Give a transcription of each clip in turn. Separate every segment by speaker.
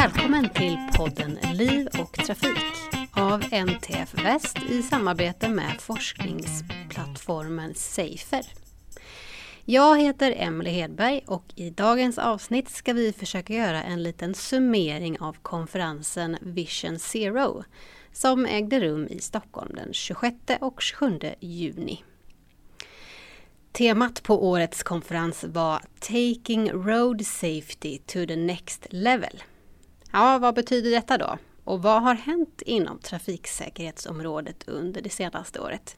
Speaker 1: Välkommen till podden Liv och Trafik av NTF Väst i samarbete med forskningsplattformen Safer. Jag heter Emelie Hedberg och i dagens avsnitt ska vi försöka göra en liten summering av konferensen Vision Zero som ägde rum i Stockholm den 26 och 27 juni. Temat på årets konferens var Taking Road Safety to the Next Level. Ja, vad betyder detta då? Och vad har hänt inom trafiksäkerhetsområdet under det senaste året?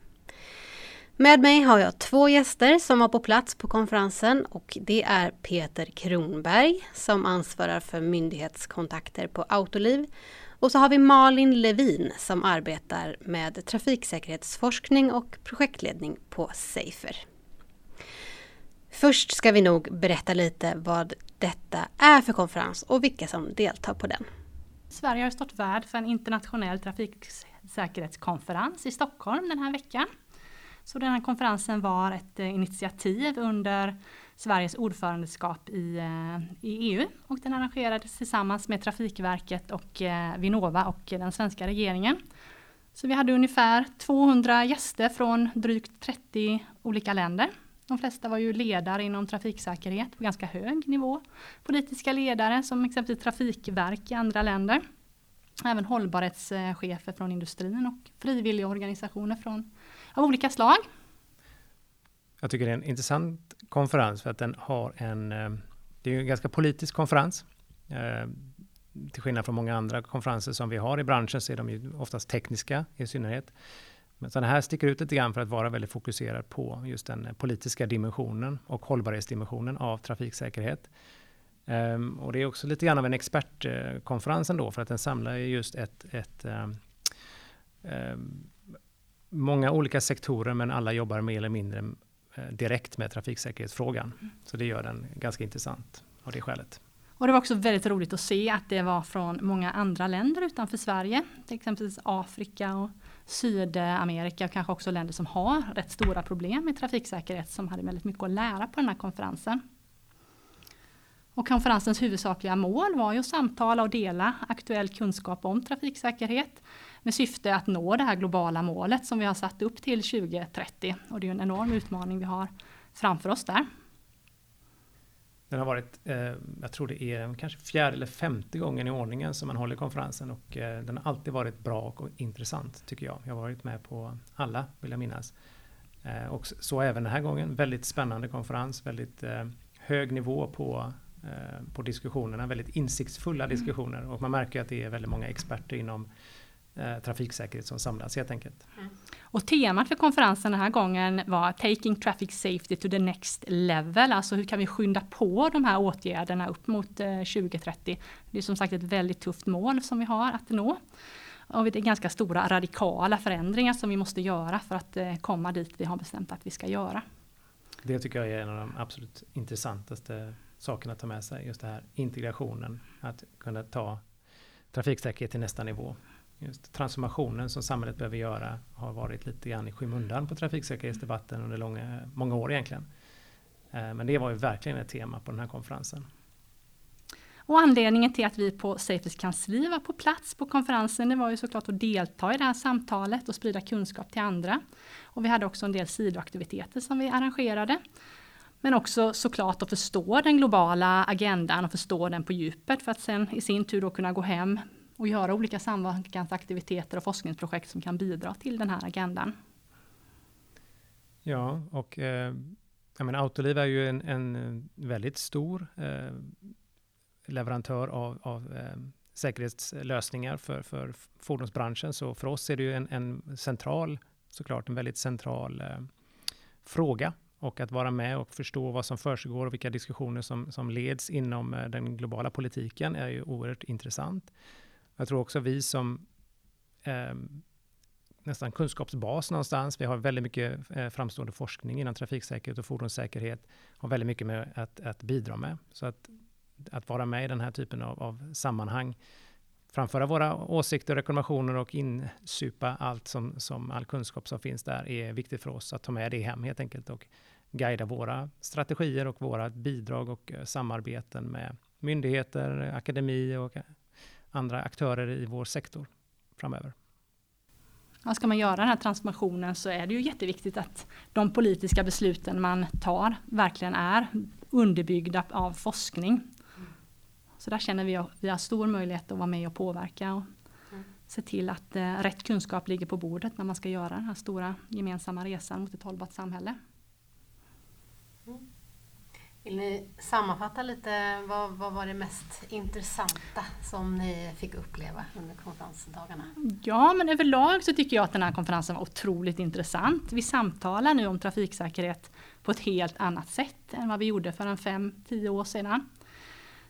Speaker 1: Med mig har jag två gäster som var på plats på konferensen och det är Peter Kronberg som ansvarar för myndighetskontakter på Autoliv och så har vi Malin Levin som arbetar med trafiksäkerhetsforskning och projektledning på Safer. Först ska vi nog berätta lite vad detta är för konferens och vilka som deltar på den.
Speaker 2: Sverige har stått värd för en internationell trafiksäkerhetskonferens i Stockholm den här veckan. Så den här konferensen var ett eh, initiativ under Sveriges ordförandeskap i, eh, i EU och den arrangerades tillsammans med Trafikverket och eh, Vinnova och den svenska regeringen. Så vi hade ungefär 200 gäster från drygt 30 olika länder. De flesta var ju ledare inom trafiksäkerhet på ganska hög nivå. Politiska ledare som exempelvis trafikverk i andra länder. Även hållbarhetschefer från industrin och frivilliga organisationer från, av olika slag.
Speaker 3: Jag tycker det är en intressant konferens för att den har en, eh, det är en ganska politisk konferens. Eh, till skillnad från många andra konferenser som vi har i branschen så är de ju oftast tekniska i synnerhet. Men den här sticker ut lite grann för att vara väldigt fokuserad på just den politiska dimensionen och hållbarhetsdimensionen av trafiksäkerhet. Um, och det är också lite grann av en expertkonferens ändå för att den samlar just ett, ett um, um, många olika sektorer men alla jobbar mer eller mindre uh, direkt med trafiksäkerhetsfrågan. Mm. Så det gör den ganska intressant av det skälet.
Speaker 2: Och det var också väldigt roligt att se att det var från många andra länder utanför Sverige. Till exempel Afrika och Sydamerika och kanske också länder som har rätt stora problem med trafiksäkerhet som hade väldigt mycket att lära på den här konferensen. Och konferensens huvudsakliga mål var ju att samtala och dela aktuell kunskap om trafiksäkerhet med syfte att nå det här globala målet som vi har satt upp till 2030. Och det är en enorm utmaning vi har framför oss där.
Speaker 3: Den har varit, eh, jag tror det är kanske fjärde eller femte gången i ordningen som man håller konferensen och eh, den har alltid varit bra och intressant tycker jag. Jag har varit med på alla vill jag minnas. Eh, och så även den här gången. Väldigt spännande konferens, väldigt hög nivå på, på diskussionerna, väldigt insiktsfulla mm. diskussioner och man märker att det är väldigt många experter inom eh, trafiksäkerhet som samlas helt enkelt. Mm.
Speaker 2: Och temat för konferensen den här gången var Taking Traffic Safety to the Next Level, alltså hur kan vi skynda på de här åtgärderna upp mot eh, 2030. Det är som sagt ett väldigt tufft mål som vi har att nå. Och det är ganska stora radikala förändringar som vi måste göra för att eh, komma dit vi har bestämt att vi ska göra.
Speaker 3: Det tycker jag är en av de absolut intressantaste sakerna att ta med sig, just det här integrationen, att kunna ta trafiksäkerhet till nästa nivå just transformationen som samhället behöver göra har varit lite grann i skymundan på trafiksäkerhetsdebatten under långa, många år egentligen. Eh, men det var ju verkligen ett tema på den här konferensen.
Speaker 2: Och anledningen till att vi på Safes kansli var på plats på konferensen, det var ju såklart att delta i det här samtalet och sprida kunskap till andra. Och vi hade också en del sidoaktiviteter som vi arrangerade. Men också såklart att förstå den globala agendan och förstå den på djupet för att sen i sin tur då kunna gå hem och göra olika samverkansaktiviteter och forskningsprojekt som kan bidra till den här agendan.
Speaker 3: Ja, och eh, jag menar, Autoliv är ju en, en väldigt stor eh, leverantör av, av eh, säkerhetslösningar för, för fordonsbranschen. Så för oss är det ju en, en central, såklart en väldigt central eh, fråga. Och att vara med och förstå vad som försiggår och vilka diskussioner som, som leds inom eh, den globala politiken är ju oerhört intressant. Jag tror också vi som eh, nästan kunskapsbas någonstans. Vi har väldigt mycket eh, framstående forskning inom trafiksäkerhet och fordonssäkerhet. Har väldigt mycket med att, att bidra med. Så att, att vara med i den här typen av, av sammanhang, framföra våra åsikter, rekommendationer och insupa allt som, som all kunskap som finns där är viktigt för oss att ta med det hem helt enkelt och guida våra strategier och våra bidrag och eh, samarbeten med myndigheter, akademi och andra aktörer i vår sektor framöver.
Speaker 2: Ja, ska man göra den här transformationen så är det ju jätteviktigt att de politiska besluten man tar verkligen är underbyggda av forskning. Så där känner vi att vi har stor möjlighet att vara med och påverka och se till att eh, rätt kunskap ligger på bordet när man ska göra den här stora gemensamma resan mot ett hållbart samhälle.
Speaker 1: Vill ni sammanfatta lite, vad, vad var det mest intressanta som ni fick uppleva under konferensdagarna?
Speaker 2: Ja, men överlag så tycker jag att den här konferensen var otroligt intressant. Vi samtalar nu om trafiksäkerhet på ett helt annat sätt än vad vi gjorde för en fem, tio år sedan.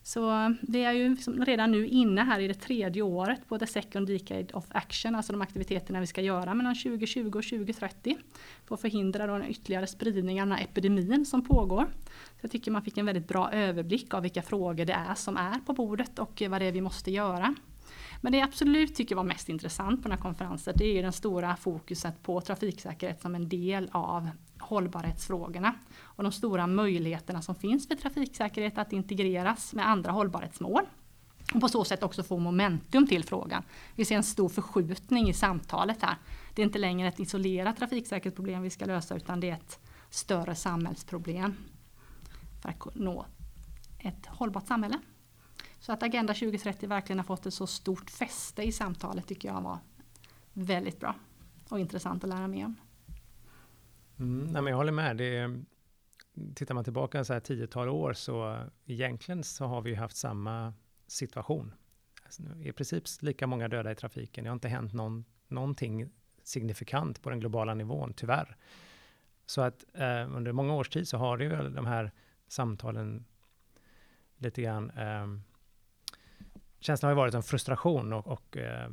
Speaker 2: Så vi är ju liksom redan nu inne här i det tredje året på the second decade of action, alltså de aktiviteterna vi ska göra mellan 2020 och 2030 för att förhindra den ytterligare spridning av den här epidemin som pågår. Så jag tycker man fick en väldigt bra överblick av vilka frågor det är som är på bordet och vad det är vi måste göra. Men det jag absolut tycker var mest intressant på den här konferensen, det är ju den stora fokuset på trafiksäkerhet som en del av hållbarhetsfrågorna och de stora möjligheterna som finns för trafiksäkerhet att integreras med andra hållbarhetsmål. Och på så sätt också få momentum till frågan. Vi ser en stor förskjutning i samtalet här. Det är inte längre ett isolerat trafiksäkerhetsproblem vi ska lösa utan det är ett större samhällsproblem för att nå ett hållbart samhälle. Så att Agenda 2030 verkligen har fått ett så stort fäste i samtalet tycker jag var väldigt bra och intressant att lära mig om.
Speaker 3: Mm, nej, men jag håller med. Det, tittar man tillbaka så här tiotal år så egentligen så har vi haft samma situation. Alltså, I princip lika många döda i trafiken. Det har inte hänt någon, någonting signifikant på den globala nivån, tyvärr. Så att eh, under många års tid så har det ju de här samtalen lite grann eh, känslan har ju varit en frustration och, och eh,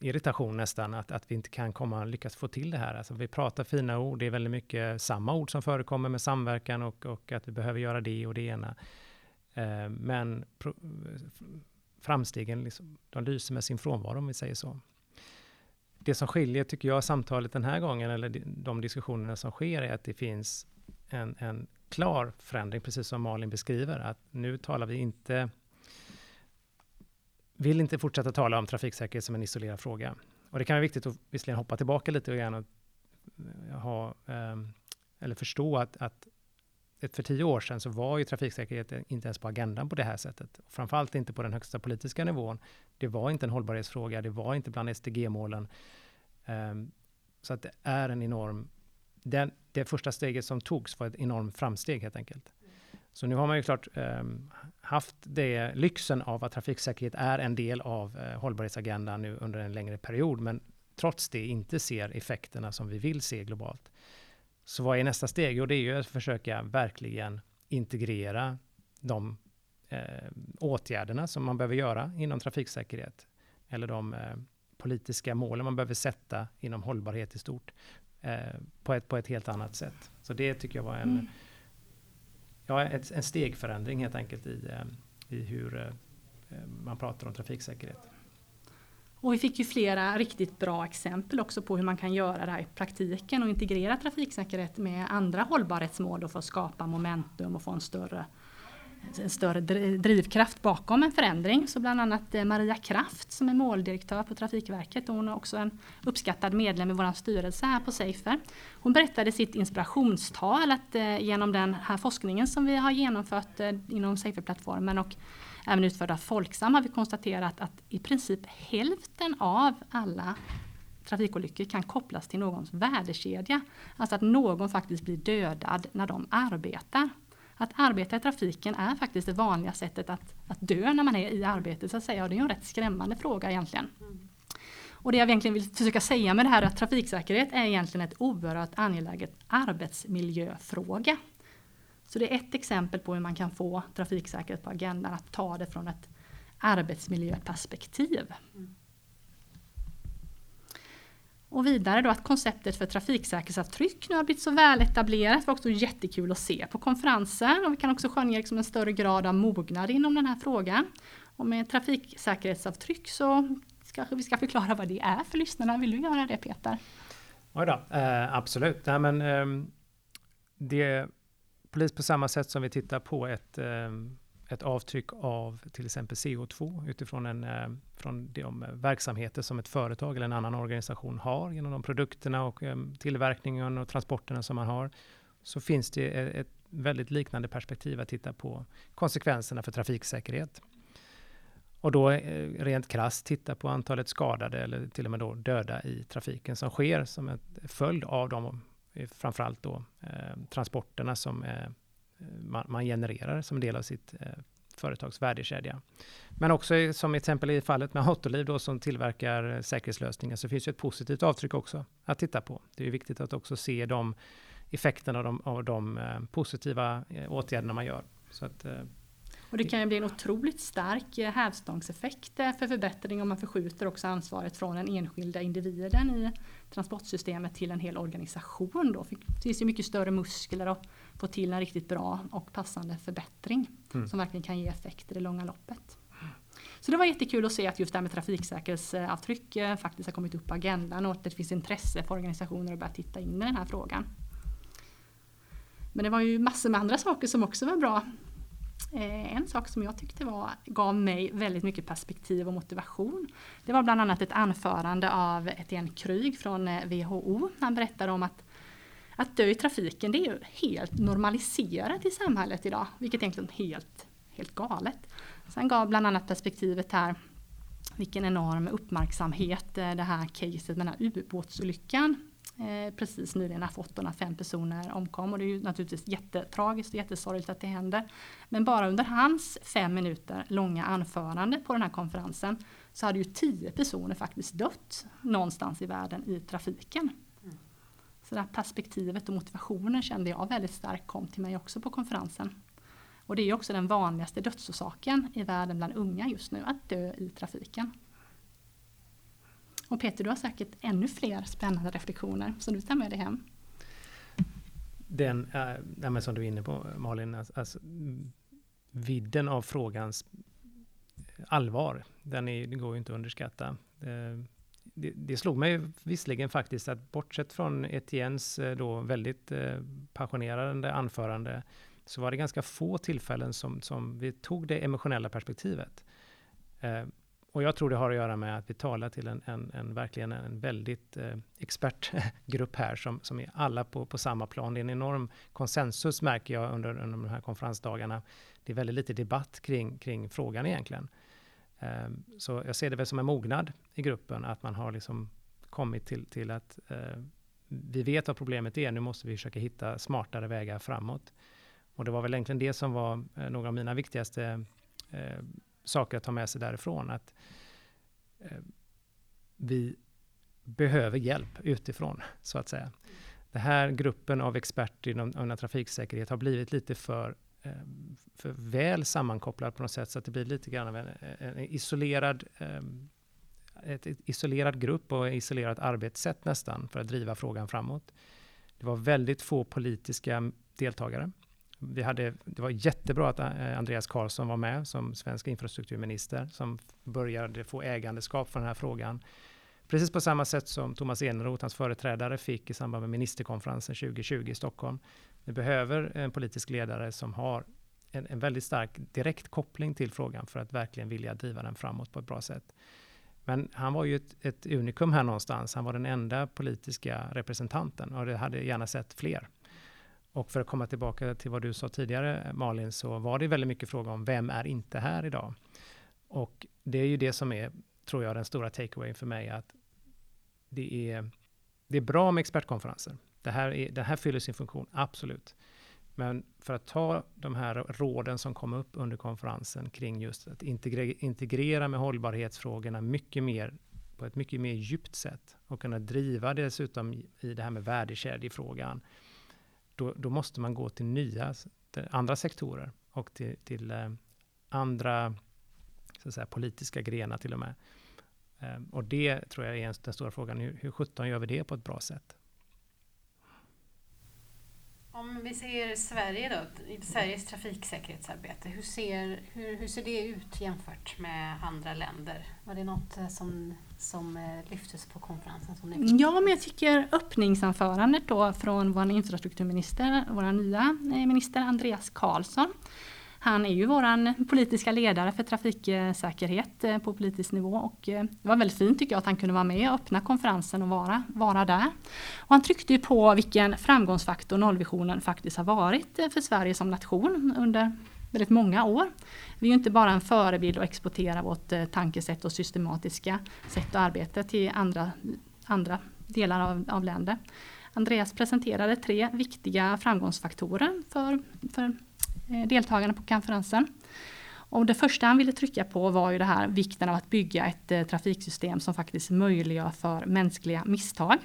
Speaker 3: irritation nästan, att, att vi inte kan komma lyckas få till det här. Alltså, vi pratar fina ord, det är väldigt mycket samma ord som förekommer med samverkan och, och att vi behöver göra det och det ena. Eh, men pro, framstegen, liksom, de lyser med sin frånvaro om vi säger så. Det som skiljer, tycker jag, samtalet den här gången, eller de diskussionerna som sker, är att det finns en, en klar förändring, precis som Malin beskriver, att nu talar vi inte vill inte fortsätta tala om trafiksäkerhet som en isolerad fråga. Och det kan vara viktigt att visserligen hoppa tillbaka lite och gärna eh, ha, ehm, eller förstå att, att för tio år sedan så var ju trafiksäkerhet inte ens på agendan på det här sättet. Framförallt inte på den högsta politiska nivån. Det var inte en hållbarhetsfråga, det var inte bland SDG-målen. Ehm, så att det är en enorm... Den, det första steget som togs var ett enormt framsteg helt enkelt. Så nu har man ju klart eh, haft det, lyxen av att trafiksäkerhet är en del av eh, hållbarhetsagendan nu under en längre period, men trots det inte ser effekterna som vi vill se globalt. Så vad är nästa steg? Jo, det är ju att försöka verkligen integrera de eh, åtgärderna som man behöver göra inom trafiksäkerhet eller de eh, politiska målen man behöver sätta inom hållbarhet i stort eh, på, ett, på ett helt annat sätt. Så det tycker jag var en mm ja, ett, en stegförändring helt enkelt i, eh, i hur eh, eh, man pratar om trafiksäkerhet.
Speaker 2: Och vi fick ju flera riktigt bra exempel också på hur man kan göra det här i praktiken och integrera trafiksäkerhet med andra hållbarhetsmål för att skapa momentum och få en större en större drivkraft bakom en förändring. Så bland annat eh, Maria Kraft som är måldirektör på Trafikverket. och Hon är också en uppskattad medlem i vår styrelse här på Safer. Hon berättade sitt inspirationstal att eh, genom den här forskningen som vi har genomfört eh, inom Safer-plattformen och även utförd av Folksam har vi konstaterat att i princip hälften av alla trafikolyckor kan kopplas till någons värdekedja. Alltså att någon faktiskt blir dödad när de arbetar att arbeta i trafiken är faktiskt det vanliga sättet att, att dö när man är i arbete. Så att säga. Och det är en rätt skrämmande fråga egentligen. Mm. Och det jag egentligen vill försöka säga med det här är att trafiksäkerhet är egentligen ett oerhört angeläget arbetsmiljöfråga. Så det är ett exempel på hur man kan få trafiksäkerhet på agendan, att ta det från ett arbetsmiljöperspektiv. Mm. Och vidare då att konceptet för trafiksäkerhetsavtryck nu har blivit så väl etablerat. Det var också jättekul att se på konferensen och vi kan också skönja liksom en större grad av mognad inom den här frågan. Och med trafiksäkerhetsavtryck så kanske vi ska förklara vad det är för lyssnarna. Vill du göra det Peter?
Speaker 3: Oj då, eh, absolut. Nej, men, eh, det är precis på samma sätt som vi tittar på ett, eh, ett avtryck av till exempel CO2 utifrån en, eh, från de verksamheter som ett företag eller en annan organisation har genom de produkterna och eh, tillverkningen och transporterna som man har, så finns det eh, ett väldigt liknande perspektiv att titta på konsekvenserna för trafiksäkerhet. Och då rent krasst titta på antalet skadade eller till och med då döda i trafiken som sker som en följd av de framförallt då eh, transporterna som eh, man, man, genererar som en del av sitt eh, företags värdekedja. Men också som exempel i fallet med Autoliv då som tillverkar eh, säkerhetslösningar så finns ju ett positivt avtryck också att titta på. Det är viktigt att också se de effekterna av de, av de eh, positiva eh, åtgärderna man gör. Så att, eh,
Speaker 2: och det kan ju bli en otroligt stark hävstångseffekt för förbättring om man förskjuter också ansvaret från den enskilda individen i transportsystemet till en hel organisation. Då. Det finns ju mycket större muskler att få till en riktigt bra och passande förbättring mm. som verkligen kan ge effekt i det långa loppet. Så det var jättekul att se att just det här med trafiksäkerhetsavtryck faktiskt har kommit upp på agendan och att det finns intresse för organisationer att börja titta in i den här frågan. Men det var ju massor med andra saker som också var bra. Eh, en sak som jag tyckte var, gav mig väldigt mycket perspektiv och motivation. Det var bland annat ett anförande av Etienne Kryg från eh, WHO. Han berättade om att att dö i trafiken det är ju helt normaliserat i samhället idag, vilket egentligen är helt, helt galet. Sen gav bland annat perspektivet här vilken enorm uppmärksamhet eh, det här caset med den här ubåtsolyckan eh, precis nyligen när fem personer omkom. Och det är ju naturligtvis jättetragiskt och jättesorgligt att det händer. Men bara under hans fem minuter långa anförande på den här konferensen så hade ju tio personer faktiskt dött någonstans i världen i trafiken. Mm. Så det här perspektivet och motivationen kände jag väldigt starkt kom till mig också på konferensen. Och det är också den vanligaste dödsorsaken i världen bland unga just nu, att dö i trafiken. Och Peter, du har säkert ännu fler spännande reflektioner som du tar med dig hem.
Speaker 3: Den, äh, som du är inne på Malin, alltså, alltså vidden av frågans allvar, den, är, den går ju inte att underskatta. Eh, det, det, slog mig visserligen faktiskt att bortsett från Etiennes eh, då väldigt passionerande anförande, så var det ganska få tillfällen som, som vi tog det emotionella perspektivet. Och jag tror det har att göra med att vi talar till en, en, en verkligen en väldigt eh, expertgrupp här som, som är alla på, på samma plan. Det är en enorm konsensus märker jag under, under de här konferensdagarna. Det är väldigt lite debatt kring, kring frågan egentligen. Eh, så jag ser det väl som en mognad i gruppen att man har liksom kommit till, till att eh, vi vet vad problemet är, nu måste vi försöka hitta smartare vägar framåt. Och det var väl egentligen det som var eh, några av mina viktigaste eh, saker att ta med sig därifrån. Att eh, vi behöver hjälp utifrån, så att säga. Den här gruppen av experter inom, inom trafiksäkerhet har blivit lite för, eh, för väl sammankopplad på något sätt, så att det blir lite grann av en, en isolerad eh, ett, ett isolerad grupp och isolerat arbetssätt nästan för att driva frågan framåt. Det var väldigt få politiska deltagare. Vi hade, det var jättebra att eh, Andreas Karlsson var med som svensk infrastrukturminister som började få ägandeskap för den här frågan. Precis på samma sätt som Thomas Eneroth, hans företrädare, fick i samband med ministerkonferensen 2020 i Stockholm. Vi behöver en politisk ledare som har en, en väldigt stark direkt koppling till frågan för att verkligen vilja driva den framåt på ett bra sätt. Men han var ju ett, ett unikum här någonstans. Han var den enda politiska representanten och det hade gärna sett fler. Och för att komma tillbaka till vad du sa tidigare Malin, så var det väldigt mycket fråga om vem är inte här idag? Och det är ju det som är, tror jag, den stora takeawayen för mig, att det är, det är bra med expertkonferenser. Det här, är, det här fyller sin funktion, absolut. Men för att ta de här råden som kom upp under konferensen kring just att integrera, integrera med hållbarhetsfrågorna mycket mer på ett mycket mer djupt sätt och kunna driva dessutom i det här med värdekedjefrågan då, då måste man gå till nya, andra sektorer och till, till eh, andra så att säga, politiska grenar till och med. Eh, och det tror jag är den stora frågan. Hur, hur 17 gör vi det på ett bra sätt?
Speaker 1: Om vi ser Sverige då, Sveriges trafiksäkerhetsarbete, hur ser, hur, hur ser det ut jämfört med andra länder? Var det något eh, som, som eh, lyftes på konferensen? Som
Speaker 2: ni ja, men jag tycker öppningsanförandet då från vår infrastrukturminister, vår nya eh, minister Andreas Karlsson, han är ju våran politiska ledare för trafiksäkerhet eh, på politisk nivå och eh, det var väldigt fint tycker jag att han kunde vara med och öppna konferensen och vara, vara där. Och han tryckte ju på vilken framgångsfaktor nollvisionen faktiskt har varit eh, för Sverige som nation under väldigt många år. Vi är ju inte bara en förebild och exportera vårt tankesätt och systematiska sätt att arbeta till andra, andra delar av, av länder. Andreas presenterade tre viktiga framgångsfaktorer för, för Eh, deltagarna på konferensen. Och det första han ville trycka på var ju det här vikten av att bygga ett eh, trafiksystem som faktiskt möjliggör för mänskliga misstag.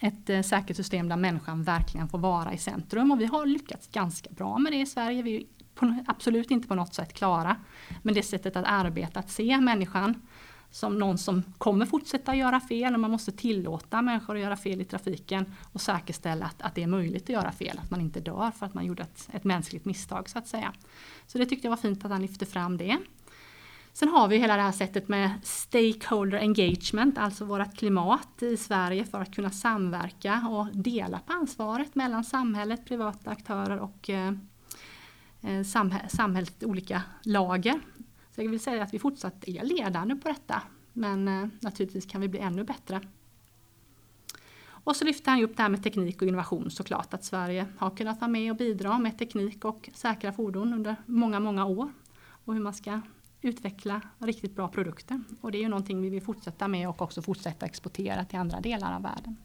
Speaker 2: Ett eh, säkert system där människan verkligen får vara i centrum och vi har lyckats ganska bra med det i Sverige. Vi är absolut inte på något sätt klara. Men det sättet att arbeta, att se människan som någon som kommer fortsätta göra fel och man måste tillåta människor att göra fel i trafiken och säkerställa att, att det är möjligt att göra fel, att man inte dör för att man gjorde ett, ett mänskligt misstag så att säga. Så det tyckte jag var fint att han lyfte fram det. Sen har vi hela det här sättet med stakeholder engagement, alltså vårt klimat i Sverige för att kunna samverka och dela på ansvaret mellan samhället, privata aktörer och eh, eh samhället olika lager. Så jag vill säga att vi fortsatt är ledande på detta. Men eh, naturligtvis kan vi bli ännu bättre. Och så lyfter han upp det här med teknik och innovation såklart. Att Sverige har kunnat vara med och bidra med teknik och säkra fordon under många, många år. Och hur man ska utveckla riktigt bra produkter. Och det är ju någonting vi vill fortsätta med och också fortsätta exportera till andra delar av världen.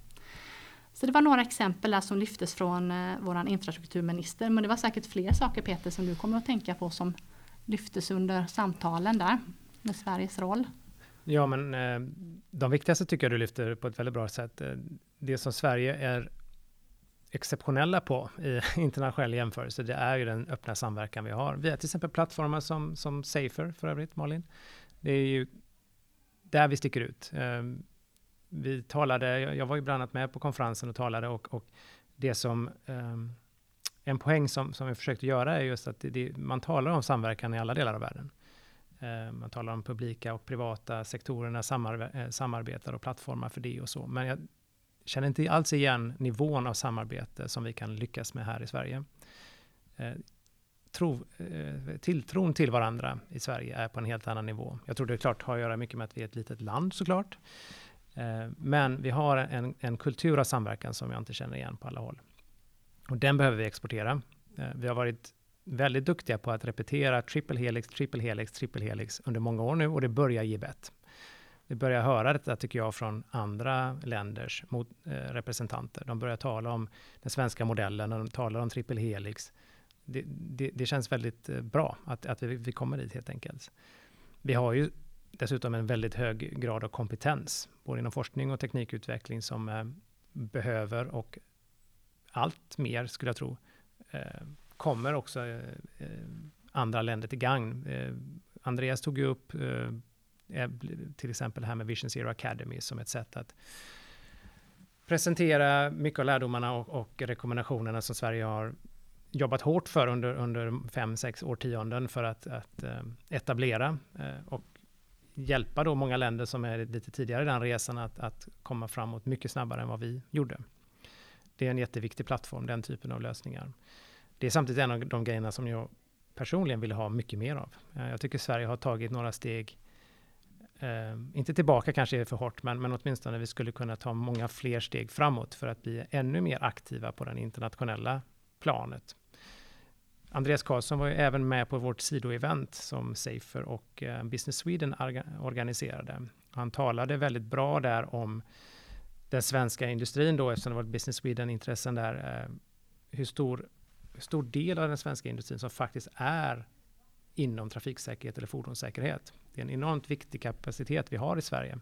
Speaker 2: Så det var några exempel där som lyftes från eh, vår infrastrukturminister. Men det var säkert fler saker Peter som du kommer att tänka på som lyftes under samtalen där med Sveriges roll?
Speaker 3: Ja, men eh, de viktigaste tycker jag du lyfter på ett väldigt bra sätt. Eh, det som Sverige är exceptionella på i internationell jämförelse, det är ju den öppna samverkan vi har. Vi har till exempel plattformar som, som Safer för övrigt, Malin. Det är ju där vi sticker ut. Eh, vi talade, jag var ju bland annat med på konferensen och talade och, och det som en poäng som, som vi försökte göra är just att det, det, man talar om samverkan i alla delar av världen. Eh, man talar om publika och privata sektorerna samar, eh, samarbetar och plattformar för det och så. Men jag känner inte alls igen nivån av samarbete som vi kan lyckas med här i Sverige. Eh, tro, eh, tilltron till varandra i Sverige är på en helt annan nivå. Jag tror det är klart har att göra mycket med att vi är ett litet land såklart. Eh, men vi har en, en kultur av samverkan som jag inte känner igen på alla håll. Och den behöver vi exportera. Eh, vi har varit väldigt duktiga på att repetera triple helix, triple helix, triple helix under många år nu och det börjar ge bett. Vi börjar höra detta, tycker jag, från andra länders mot, eh, representanter. De börjar tala om den svenska modellen och de talar om triple helix. Det, det, det känns väldigt eh, bra att, att vi, vi kommer dit helt enkelt. Vi har ju dessutom en väldigt hög grad av kompetens, både inom forskning och teknikutveckling som eh, behöver och allt mer, skulle jag tro, eh, kommer också eh, eh andra länder till gagn. Eh, Andreas tog ju upp eh, eh, till exempel det här med Vision Zero Academy som ett sätt att presentera mycket av lärdomarna och, och rekommendationerna som Sverige har jobbat hårt för under, under fem, sex årtionden för att, att etablera och hjälpa då många länder som är lite tidigare i den resan att, att komma framåt mycket snabbare än vad vi gjorde. Det är en jätteviktig plattform, den typen av lösningar. Det är samtidigt en av de grejerna som jag personligen vill ha mycket mer av. Eh, jag tycker Sverige har tagit några steg, eh, inte tillbaka kanske är för hårt, men, men åtminstone vi skulle kunna ta många fler steg framåt för att bli ännu mer aktiva på det internationella planet. Andreas Karlsson var ju även med på vårt sidoevent som Safer och eh, Business Sweden organiserade. Han talade väldigt bra där om den svenska industrin då, eftersom det var ett Business Sweden-intressen där, eh, hur stor, hur stor del av den svenska industrin som faktiskt är inom trafiksäkerhet eller fordonssäkerhet. Det är en enormt viktig kapacitet vi har i Sverige.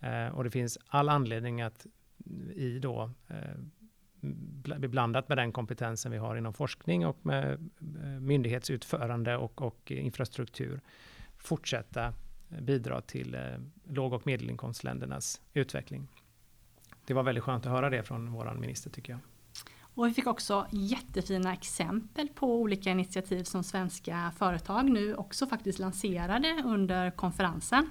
Speaker 3: Eh, och det finns all anledning att i då eh, blandat med den kompetensen vi har inom forskning och med eh, myndighetsutförande och, och infrastruktur fortsätta eh, bidra till eh, låg och medelinkomstländernas utveckling det var väldigt skönt att höra det från vår minister tycker jag.
Speaker 2: Och vi fick också jättefina exempel på olika initiativ som svenska företag nu också faktiskt lanserade under konferensen.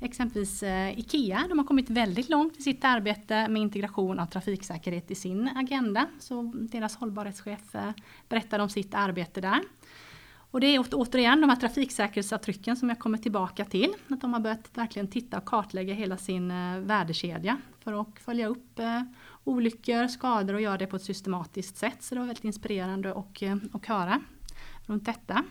Speaker 2: Exempelvis eh, IKEA, de har kommit väldigt långt i sitt arbete med integration av trafiksäkerhet i sin agenda. Så deras hållbarhetschef eh, berättade om sitt arbete där. Och det är återigen de här trafiksäkerhetsavtrycken som jag kommer tillbaka till. Att de har börjat verkligen titta och kartlägga hela sin eh, värdekedja för att följa upp eh, olyckor, skador och göra det på ett systematiskt sätt. Så det var väldigt inspirerande att eh, att höra runt detta.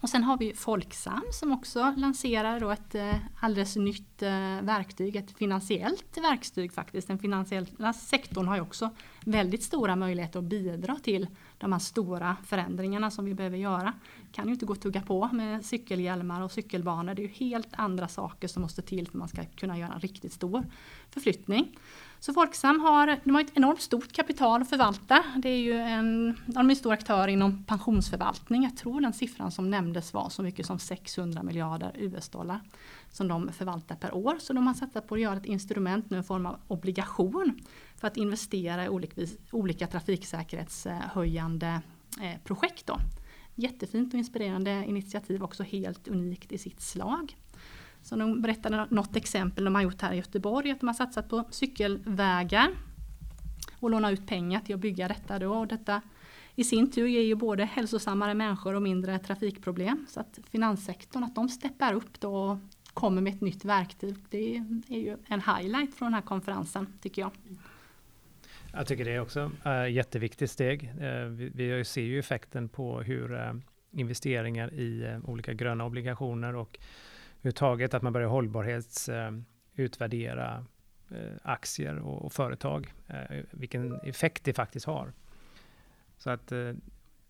Speaker 2: Och sen har vi Folksam som också lanserar då ett alldeles nytt verktyg, ett finansiellt verktyg faktiskt. Den finansiella sektorn har ju också väldigt stora möjligheter att bidra till de här stora förändringarna som vi behöver göra. Kan ju inte gå och tugga på med cykelhjälmar och cykelbanor. Det är ju helt andra saker som måste till för att man ska kunna göra en riktigt stor förflyttning. Så Folksam har, de har ett enormt stort kapital att förvalta. Det är ju en, de är en stor aktör inom pensionsförvaltning. Jag tror den siffran som nämndes var så mycket som 600 miljarder US-dollar som de förvaltar per år. Så de har satsat på att göra ett instrument, nu en form av obligation, för att investera i olika, olika trafiksäkerhetshöjande eh, projekt. Då. Jättefint och inspirerande initiativ, också helt unikt i sitt slag. Så de berättade något exempel de har gjort här i Göteborg, att de har satsat på cykelvägar och låna ut pengar till att bygga detta. Då. Och detta i sin tur ger ju både hälsosammare människor och mindre trafikproblem. Så att finanssektorn, att de steppar upp då och kommer med ett nytt verktyg, det är ju en highlight från den här konferensen tycker jag.
Speaker 3: Jag tycker det är också ett jätteviktigt steg. Eh, vi, vi ser ju effekten på hur eh, investeringar i eh, olika gröna obligationer och överhuvudtaget att man börjar hållbarhetsutvärdera aktier och, företag, vilken effekt det faktiskt har. Så att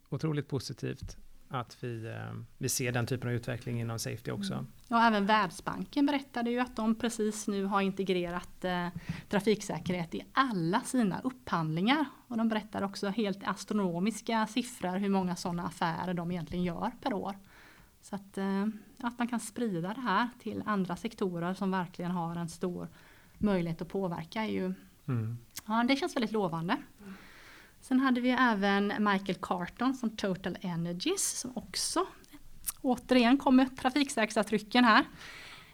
Speaker 3: otroligt positivt att vi, eh, vi ser den typen av utveckling inom Safety också. Mm.
Speaker 2: Ja, även Världsbanken berättade ju att de precis nu har integrerat eh, trafiksäkerhet i alla sina upphandlingar. Och de berättar också helt astronomiska siffror hur många sådana affärer de egentligen gör per år. Så att, eh, att man kan sprida det här till andra sektorer som verkligen har en stor möjlighet att påverka är ju, mm. ja, det känns väldigt lovande. Sen hade vi även Michael Carton från Total Energies som också återigen kommer trafiksäkerhetsavtrycken här.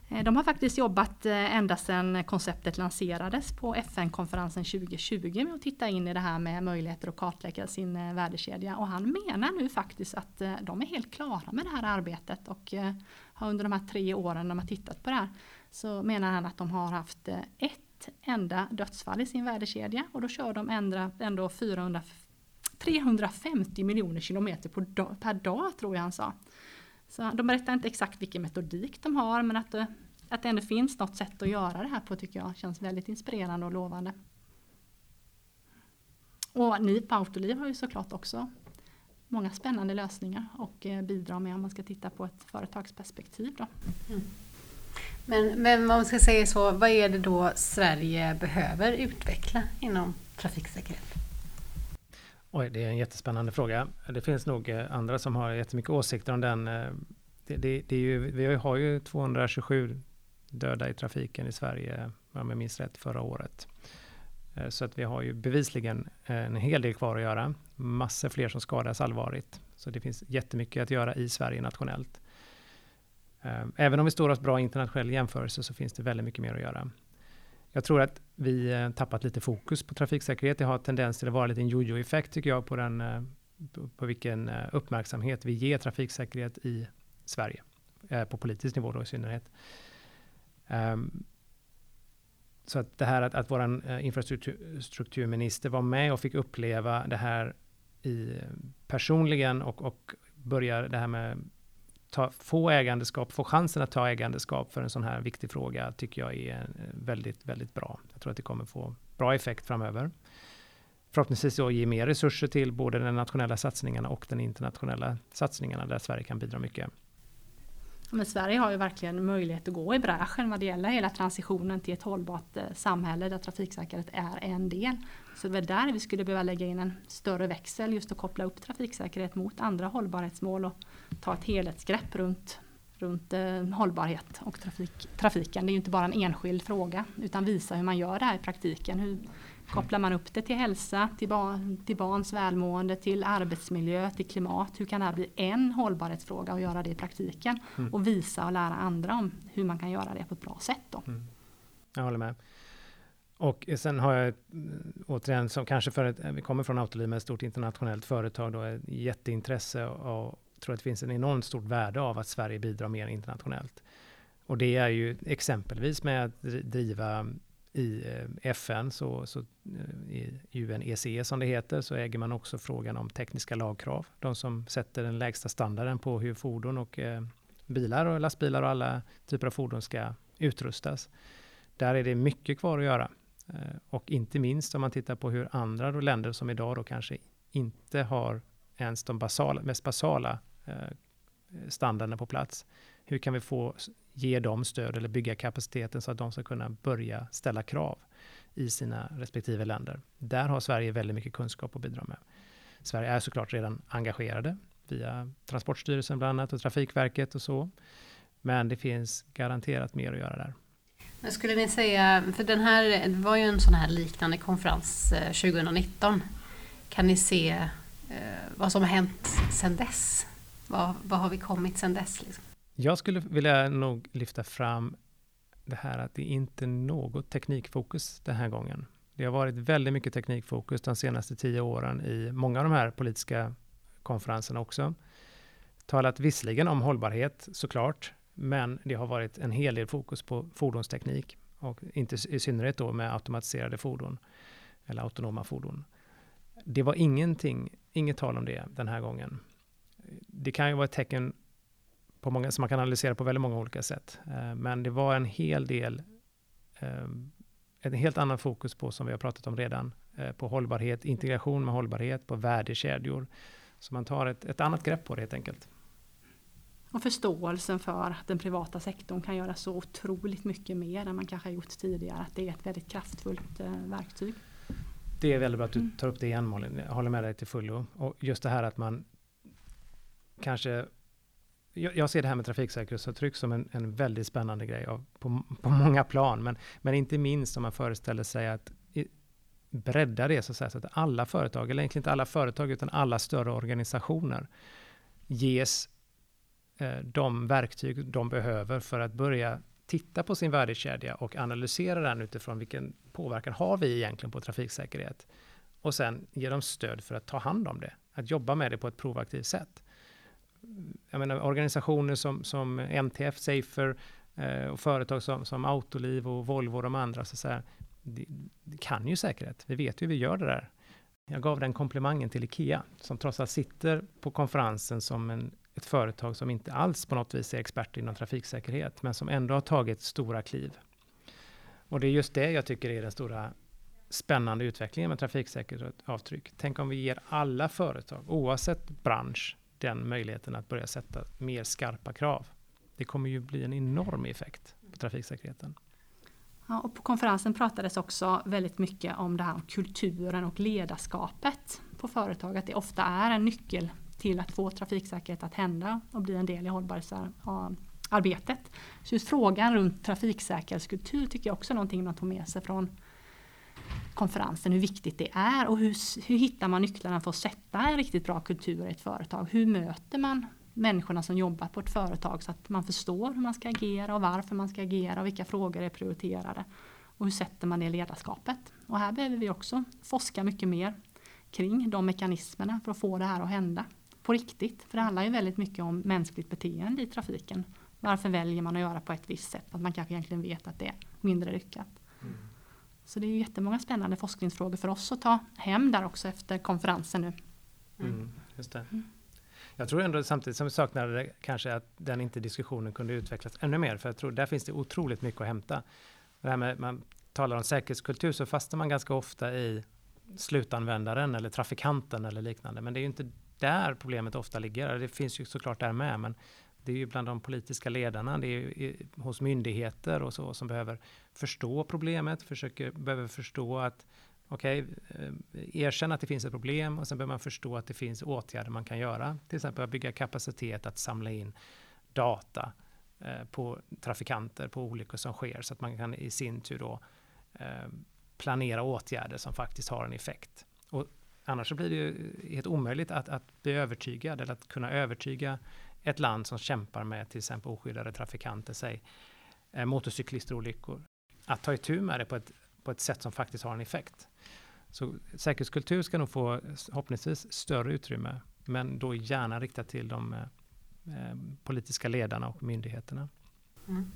Speaker 2: Eh, de har faktiskt jobbat eh, ända sedan konceptet lanserades på FN-konferensen 2020 med att titta in i det här med möjligheter att kartlägga sin eh, värdekedja. Och han menar nu faktiskt att de är helt klara med det här arbetet och har under de här tre åren de har tittat på det här så menar han att de har haft ett enda dödsfall i sin värdekedja och då kör de ändå, ändå 400, 350 miljoner kilometer på dag, per dag tror jag han sa. Så de berättar inte exakt vilken metodik de har men att det, att det ändå finns något sätt att göra det här på tycker jag känns väldigt inspirerande och lovande. Och ni på Autoliv har ju såklart också många spännande lösningar och eh, bidrar med om man ska titta på ett företagsperspektiv. Då. Mm.
Speaker 1: Men, men om man ska säga så, vad är det då Sverige behöver utveckla inom trafiksäkerhet?
Speaker 3: Oj, det är en jättespännande fråga. Det finns nog eh, andra som har jättemycket åsikter om den. Eh, det, det, det är ju, vi har ju 227 döda i trafiken i Sverige, om jag minns rätt, förra året. Eh, så att vi har ju bevisligen en hel del kvar att göra. Massor fler som skadas allvarligt. Så det finns jättemycket att göra i Sverige nationellt. Ehm, även om vi står oss bra i internationell jämförelse så finns det väldigt mycket mer att göra. Jag tror att vi eh, tappat lite fokus på trafiksäkerhet. Det har tendens till att vara lite en jojo-effekt tycker jag på, den, eh, på vilken eh, uppmärksamhet vi ger trafiksäkerhet i Sverige. På politisk nivå då i synnerhet. Ehm, så att det här att, att vår infrastrukturminister var med och fick uppleva det här i, personligen och, och börja det här med ta, få ägandeskap, få chansen att ta ägandeskap för en sån här viktig fråga tycker jag är eh, väldigt, väldigt bra. Jag tror att det kommer få bra effekt framöver. Förhoppningsvis då ge mer resurser till både den nationella satsningarna och den internationella satsningarna där Sverige kan bidra mycket.
Speaker 2: Men Sverige har ju verkligen möjlighet att gå i bräschen vad det gäller hela transitionen till ett hållbart eh, samhälle där trafiksäkerhet är en del. Så det är där vi skulle behöva lägga in en större växel just att koppla upp trafiksäkerhet mot andra hållbarhetsmål och ta ett helhetsgrepp runt, runt eh, hållbarhet och trafik, trafiken. Det är ju inte bara en enskild fråga utan visa hur man gör det här i praktiken. Hur kopplar man upp det till hälsa, till, barn, till barns välmående, till arbetsmiljö, till klimat. Hur kan det här bli en hållbarhetsfråga och göra det i praktiken? Mm. Och visa och lära andra om hur man kan göra det på ett bra sätt. Då. Mm.
Speaker 3: Jag håller med. Och sen har jag återigen, som kanske för ett, vi kommer från Autoliv med ett stort internationellt företag, då, ett jätteintresse av tror att det finns en enormt stort värde av att Sverige bidrar mer internationellt. Och det är ju exempelvis med att driva i eh, FN, så, så eh, i UNECE som det heter, så äger man också frågan om tekniska lagkrav. De som sätter den lägsta standarden på hur fordon och eh, bilar och lastbilar och alla typer av fordon ska utrustas. Där är det mycket kvar att göra. Eh, och inte minst om man tittar på hur andra länder som idag då kanske inte har ens de basala, mest basala Eh, standarden på plats. Hur kan vi få ge dem stöd eller bygga kapaciteten så att de ska kunna börja ställa krav i sina respektive länder. Där har Sverige väldigt mycket kunskap att bidra med. Sverige är såklart redan engagerade via Transportstyrelsen bland annat och Trafikverket och så. Men det finns garanterat mer att göra där.
Speaker 1: Men skulle ni säga, för den här, det var ju en sån här liknande konferens eh, 2019. Kan ni se eh, vad som har hänt sedan dess? Vad, vad har vi kommit sedan dess? Liksom?
Speaker 3: Jag skulle vilja nog lyfta fram det här att det inte är något teknikfokus den här gången. Det har varit väldigt mycket teknikfokus de senaste tio åren i många av de här politiska konferenserna också. Talat visserligen om hållbarhet såklart, men det har varit en hel del fokus på fordonsteknik och inte i synnerhet då med automatiserade fordon eller autonoma fordon. Det var ingenting, inget tal om det den här gången. Det kan ju vara ett tecken på många, som man kan analysera på väldigt många olika sätt. Eh, men det var en hel del, eh, ett helt annat fokus på, som vi har pratat om redan, eh, på hållbarhet, integration med hållbarhet, på värdekedjor. Så man tar ett, ett annat grepp på det helt enkelt.
Speaker 2: Och förståelsen för att den privata sektorn kan göra så otroligt mycket mer än man kanske har gjort tidigare. Att det är ett väldigt kraftfullt verktyg.
Speaker 3: Det är väldigt bra att du tar upp det igen Malin. Jag håller med dig till fullo. Och just det här att man kanske jag, ser det här med trafiksäkerhetsavtryck som en, en väldigt spännande grej av, på, på många plan. Men, men inte minst om man föreställer sig att i, bredda det så att, säga, så att alla företag, eller egentligen inte alla företag utan alla större organisationer ges eh, de verktyg de behöver för att börja titta på sin värdekedja och analysera den utifrån vilken påverkan har vi egentligen på trafiksäkerhet. Och sen ge dem stöd för att ta hand om det, att jobba med det på ett proaktivt sätt jag menar, organisationer som, som MTF, Safer eh, och företag som, som Autoliv och Volvo och de andra, så, så här, det, det kan ju säkerhet. Vi vet ju hur vi gör det där. Jag gav den komplimangen till Ikea, som trots allt sitter på konferensen som en, ett företag som inte alls på något vis är expert inom trafiksäkerhet, men som ändå har tagit stora kliv. Och det är just det jag tycker är den stora spännande utvecklingen med trafiksäkerhetsavtryck. Tänk om vi ger alla företag, oavsett bransch, den möjligheten att börja sätta mer skarpa krav. Det kommer ju bli en enorm effekt på trafiksäkerheten.
Speaker 2: Ja, och på konferensen pratades också väldigt mycket om det här kulturen och ledarskapet på företag. Att det ofta är en nyckel till att få trafiksäkerhet att hända och bli en del i hållbarhetsarbetet. Så just frågan runt trafiksäkerhetskultur tycker jag också är någonting man tog med sig från konferensen hur viktigt det är och hur, hur hittar man nycklarna för att sätta en riktigt bra kultur i ett företag? Hur möter man människorna som jobbar på ett företag så att man förstår hur man ska agera och varför man ska agera och vilka frågor är prioriterade. Och hur sätter man det ledarskapet? Och här behöver vi också forska mycket mer kring de mekanismerna för att få det här att hända på riktigt. För det handlar ju väldigt mycket om mänskligt beteende i trafiken. Varför väljer man att göra på ett visst sätt? Att man kanske egentligen vet att det är mindre lyckat. Så det är jättemånga spännande forskningsfrågor för oss att ta hem där också efter konferensen nu.
Speaker 3: Mm. mm just det. Mm. Jag tror ändå samtidigt som vi saknade kanske att den inte diskussionen kunde utvecklas ännu mer, för jag tror där finns det otroligt mycket att hämta. Det här med, man talar om säkerhetskultur så fastnar man ganska ofta i slutanvändaren eller trafikanten eller liknande, men det är ju inte där problemet ofta ligger. Det finns ju såklart där med, men det är ju bland de politiska ledarna, det är hos myndigheter och så som behöver förstå problemet, försöker, behöver förstå att okej, okay, erkänna att det finns ett problem och sen behöver man förstå att det finns åtgärder man kan göra. Till exempel att bygga kapacitet att samla in data eh, på trafikanter på olyckor som sker så att man kan i sin tur då eh, planera åtgärder som faktiskt har en effekt. Och annars så blir det ju helt omöjligt att, att bli övertygad eller att kunna övertyga ett land som kämpar med till exempel oskyddade trafikanter, säg eh, motorcyklisterolyckor, att ta itu med det på ett, på ett sätt som faktiskt har en effekt. Så säkerhetskultur ska nog få förhoppningsvis större utrymme Men då gärna riktat till de eh, eh politiska ledarna och myndigheterna. Mm.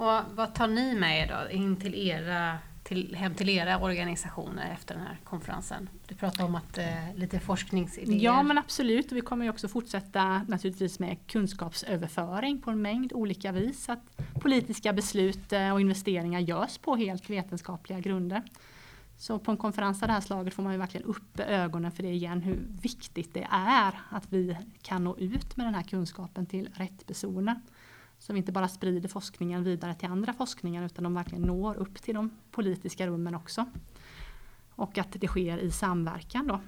Speaker 1: Och vad tar ni med er då in till era till, hem till era organisationer efter den här konferensen? Du pratade om att eh, lite forskningsidéer.
Speaker 2: Ja men absolut, vi kommer ju också fortsätta naturligtvis med kunskapsöverföring på en mängd olika vis. Att politiska beslut eh, och investeringar görs på helt vetenskapliga grunder. Så på en konferens av det här slaget får man ju verkligen upp ögonen för det igen, hur viktigt det är att vi kan nå ut med den här kunskapen till rätt personer. Så vi inte bara sprider forskningen vidare till andra forskningar utan de verkligen når upp till de politiska rummen också. Och att det sker i samverkan då.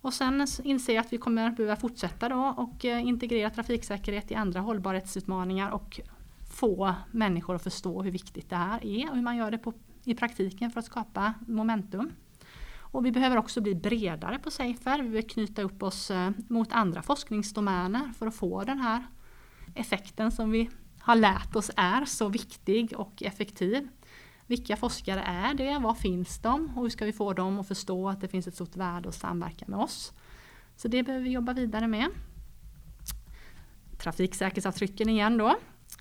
Speaker 2: Och sen inser jag att vi kommer behöva fortsätta då och eh, integrera trafiksäkerhet i andra hållbarhetsutmaningar och få människor att förstå hur viktigt det här är och hur man gör det på, i praktiken för att skapa momentum. Och vi behöver också bli bredare på Safer. Vi behöver knyta upp oss eh, mot andra forskningsdomäner för att få den här effekten som vi har lärt oss är så viktig och effektiv. Vilka forskare är det? Var finns de? Och hur ska vi få dem att förstå att det finns ett stort värde att samverka med oss? Så det behöver vi jobba vidare med. Trafiksäkerhetsavtrycken igen då.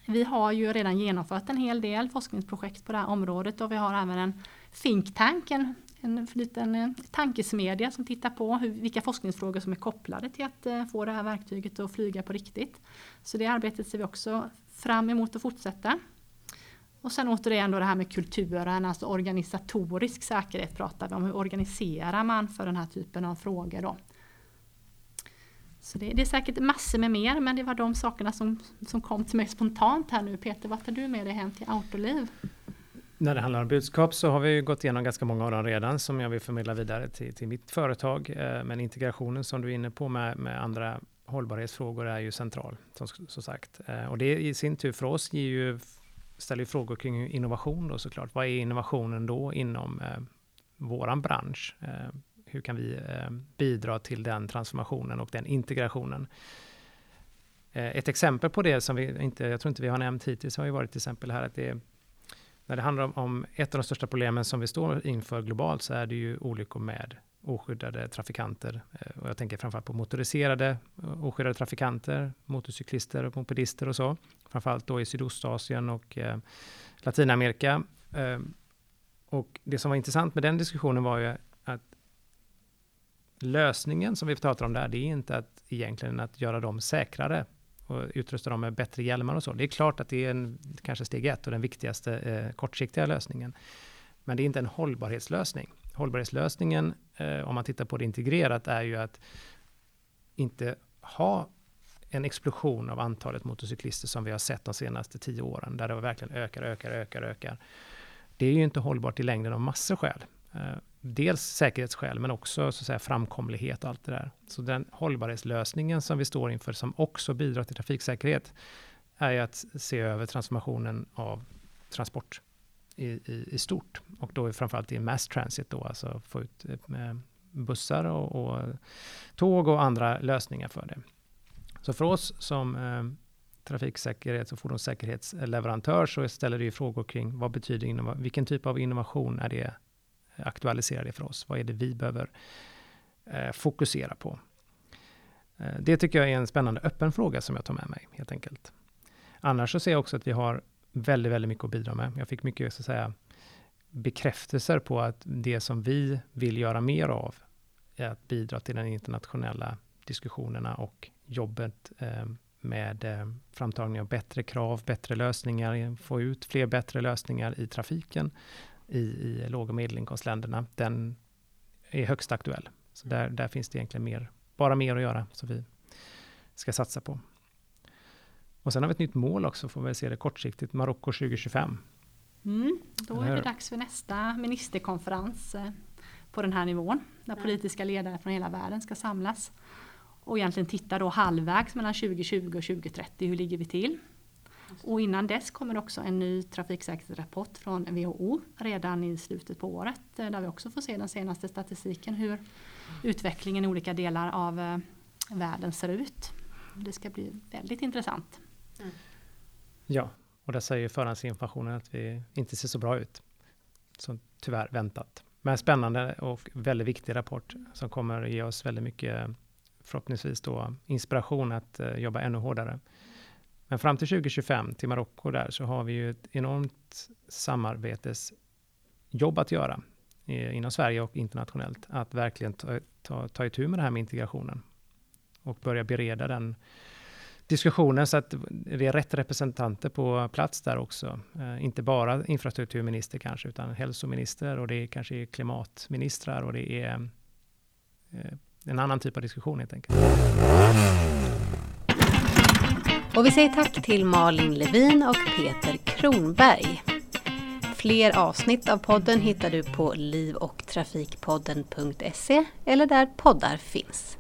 Speaker 2: Vi har ju redan genomfört en hel del forskningsprojekt på det här området och vi har även en think tank, en en liten eh, tankesmedja som tittar på hur, vilka forskningsfrågor som är kopplade till att eh, få det här verktyget att flyga på riktigt. Så det arbetet ser vi också fram emot att fortsätta. Och sen återigen då det här med kulturen, alltså organisatorisk säkerhet pratar vi om. Hur organiserar man för den här typen av frågor då? Så det, det, är säkert massor med mer, men det var de sakerna som, som kom till mig spontant här nu. Peter, vad tar du med dig hem till Autoliv?
Speaker 3: När det handlar om budskap så har vi gått igenom ganska många av dem redan som jag vill förmedla vidare till, till mitt företag. Eh, men integrationen som du är inne på med, med andra hållbarhetsfrågor är ju central, som, som sagt. Eh, och det i sin tur för oss ger ju, ställer ju frågor kring innovation då såklart. Vad är innovationen då inom eh, våran bransch? Eh, hur kan vi eh, bidra till den transformationen och den integrationen? Eh, ett exempel på det som vi inte, jag tror inte vi har nämnt hittills har ju varit till exempel här att det när det handlar om, om, ett av de största problemen som vi står inför globalt så är det ju olyckor med oskyddade trafikanter. Eh, och jag tänker framförallt på motoriserade eh, oskyddade trafikanter, motorcyklister och mopedister och så. Framförallt då i Sydostasien och eh, Latinamerika. Eh, och det som var intressant med den diskussionen var ju att lösningen som vi pratar om där, det är inte att egentligen att göra dem säkrare och utrusta dem med bättre hjälmar och så. Det är klart att det är en, kanske steg ett och den viktigaste eh, kortsiktiga lösningen. Men det är inte en hållbarhetslösning. Hållbarhetslösningen, eh, om man tittar på det integrerat, är ju att inte ha en explosion av antalet motorcyklister som vi har sett de senaste tio åren, där det verkligen ökar, ökar, ökar, ökar. Det är ju inte hållbart i längden av massor skäl. Eh, dels säkerhetsskäl, men också så att säga, framkomlighet och allt det där. Så den hållbarhetslösningen som vi står inför, som också bidrar till trafiksäkerhet, är ju att se över transformationen av transport i, i, i stort. Och då framförallt i mass transit, då, alltså få ut eh, bussar och, och, tåg och andra lösningar för det. Så för oss som eh, trafiksäkerhets och fordonssäkerhetsleverantör så ställer det ju frågor kring vad betyder vilken typ av innovation är det aktualisera det för oss. Vad är det vi behöver eh, fokusera på? Eh, det tycker jag är en spännande öppen fråga som jag tar med mig helt enkelt. Annars så ser jag också att vi har väldigt, väldigt mycket att bidra med. Jag fick mycket så att säga, bekräftelser på att det som vi vill göra mer av är att bidra till den internationella diskussionerna och jobbet eh, med eh, framtagning av bättre krav, bättre lösningar, få ut fler bättre lösningar i trafiken i, i låg och medelinkomstländerna, den är högst aktuell. Så där, där finns det egentligen mer, bara mer att göra som vi ska satsa på. Och sen har vi ett nytt mål också, får vi se det kortsiktigt, Marocko 2025.
Speaker 2: Mm, då är det dags för nästa ministerkonferens eh, på den här nivån, där politiska ledare från hela världen ska samlas och egentligen titta då halvvägs mellan 2020 och 2030, hur ligger vi till? Och innan dess kommer också en ny trafiksäkerhetsrapport från WHO redan i slutet på året eh, där vi också får se den senaste statistiken hur utvecklingen i olika delar av eh, världen ser ut. Det ska bli väldigt intressant. Mm.
Speaker 3: Ja, och där säger förhandsinformationen att vi inte ser så bra ut. Som tyvärr väntat. Men spännande och väldigt viktig rapport som kommer ge oss väldigt mycket förhoppningsvis då inspiration att uh, jobba ännu hårdare. Men fram till 2025, till Marocko där, så har vi ju ett enormt samarbetesjobb att göra eh, inom Sverige och internationellt. Att verkligen ta, ta, ta itu med det här med integrationen och börja bereda den diskussionen så att det är rätt representanter på plats där också. Eh, inte bara infrastrukturminister kanske, utan hälsominister och det är kanske klimatministrar och det är eh, en annan typ av diskussion helt enkelt.
Speaker 1: Och vi säger tack till Malin Levin och Peter Kronberg. Fler avsnitt av podden hittar du på livochtrafikpodden.se eller där poddar finns.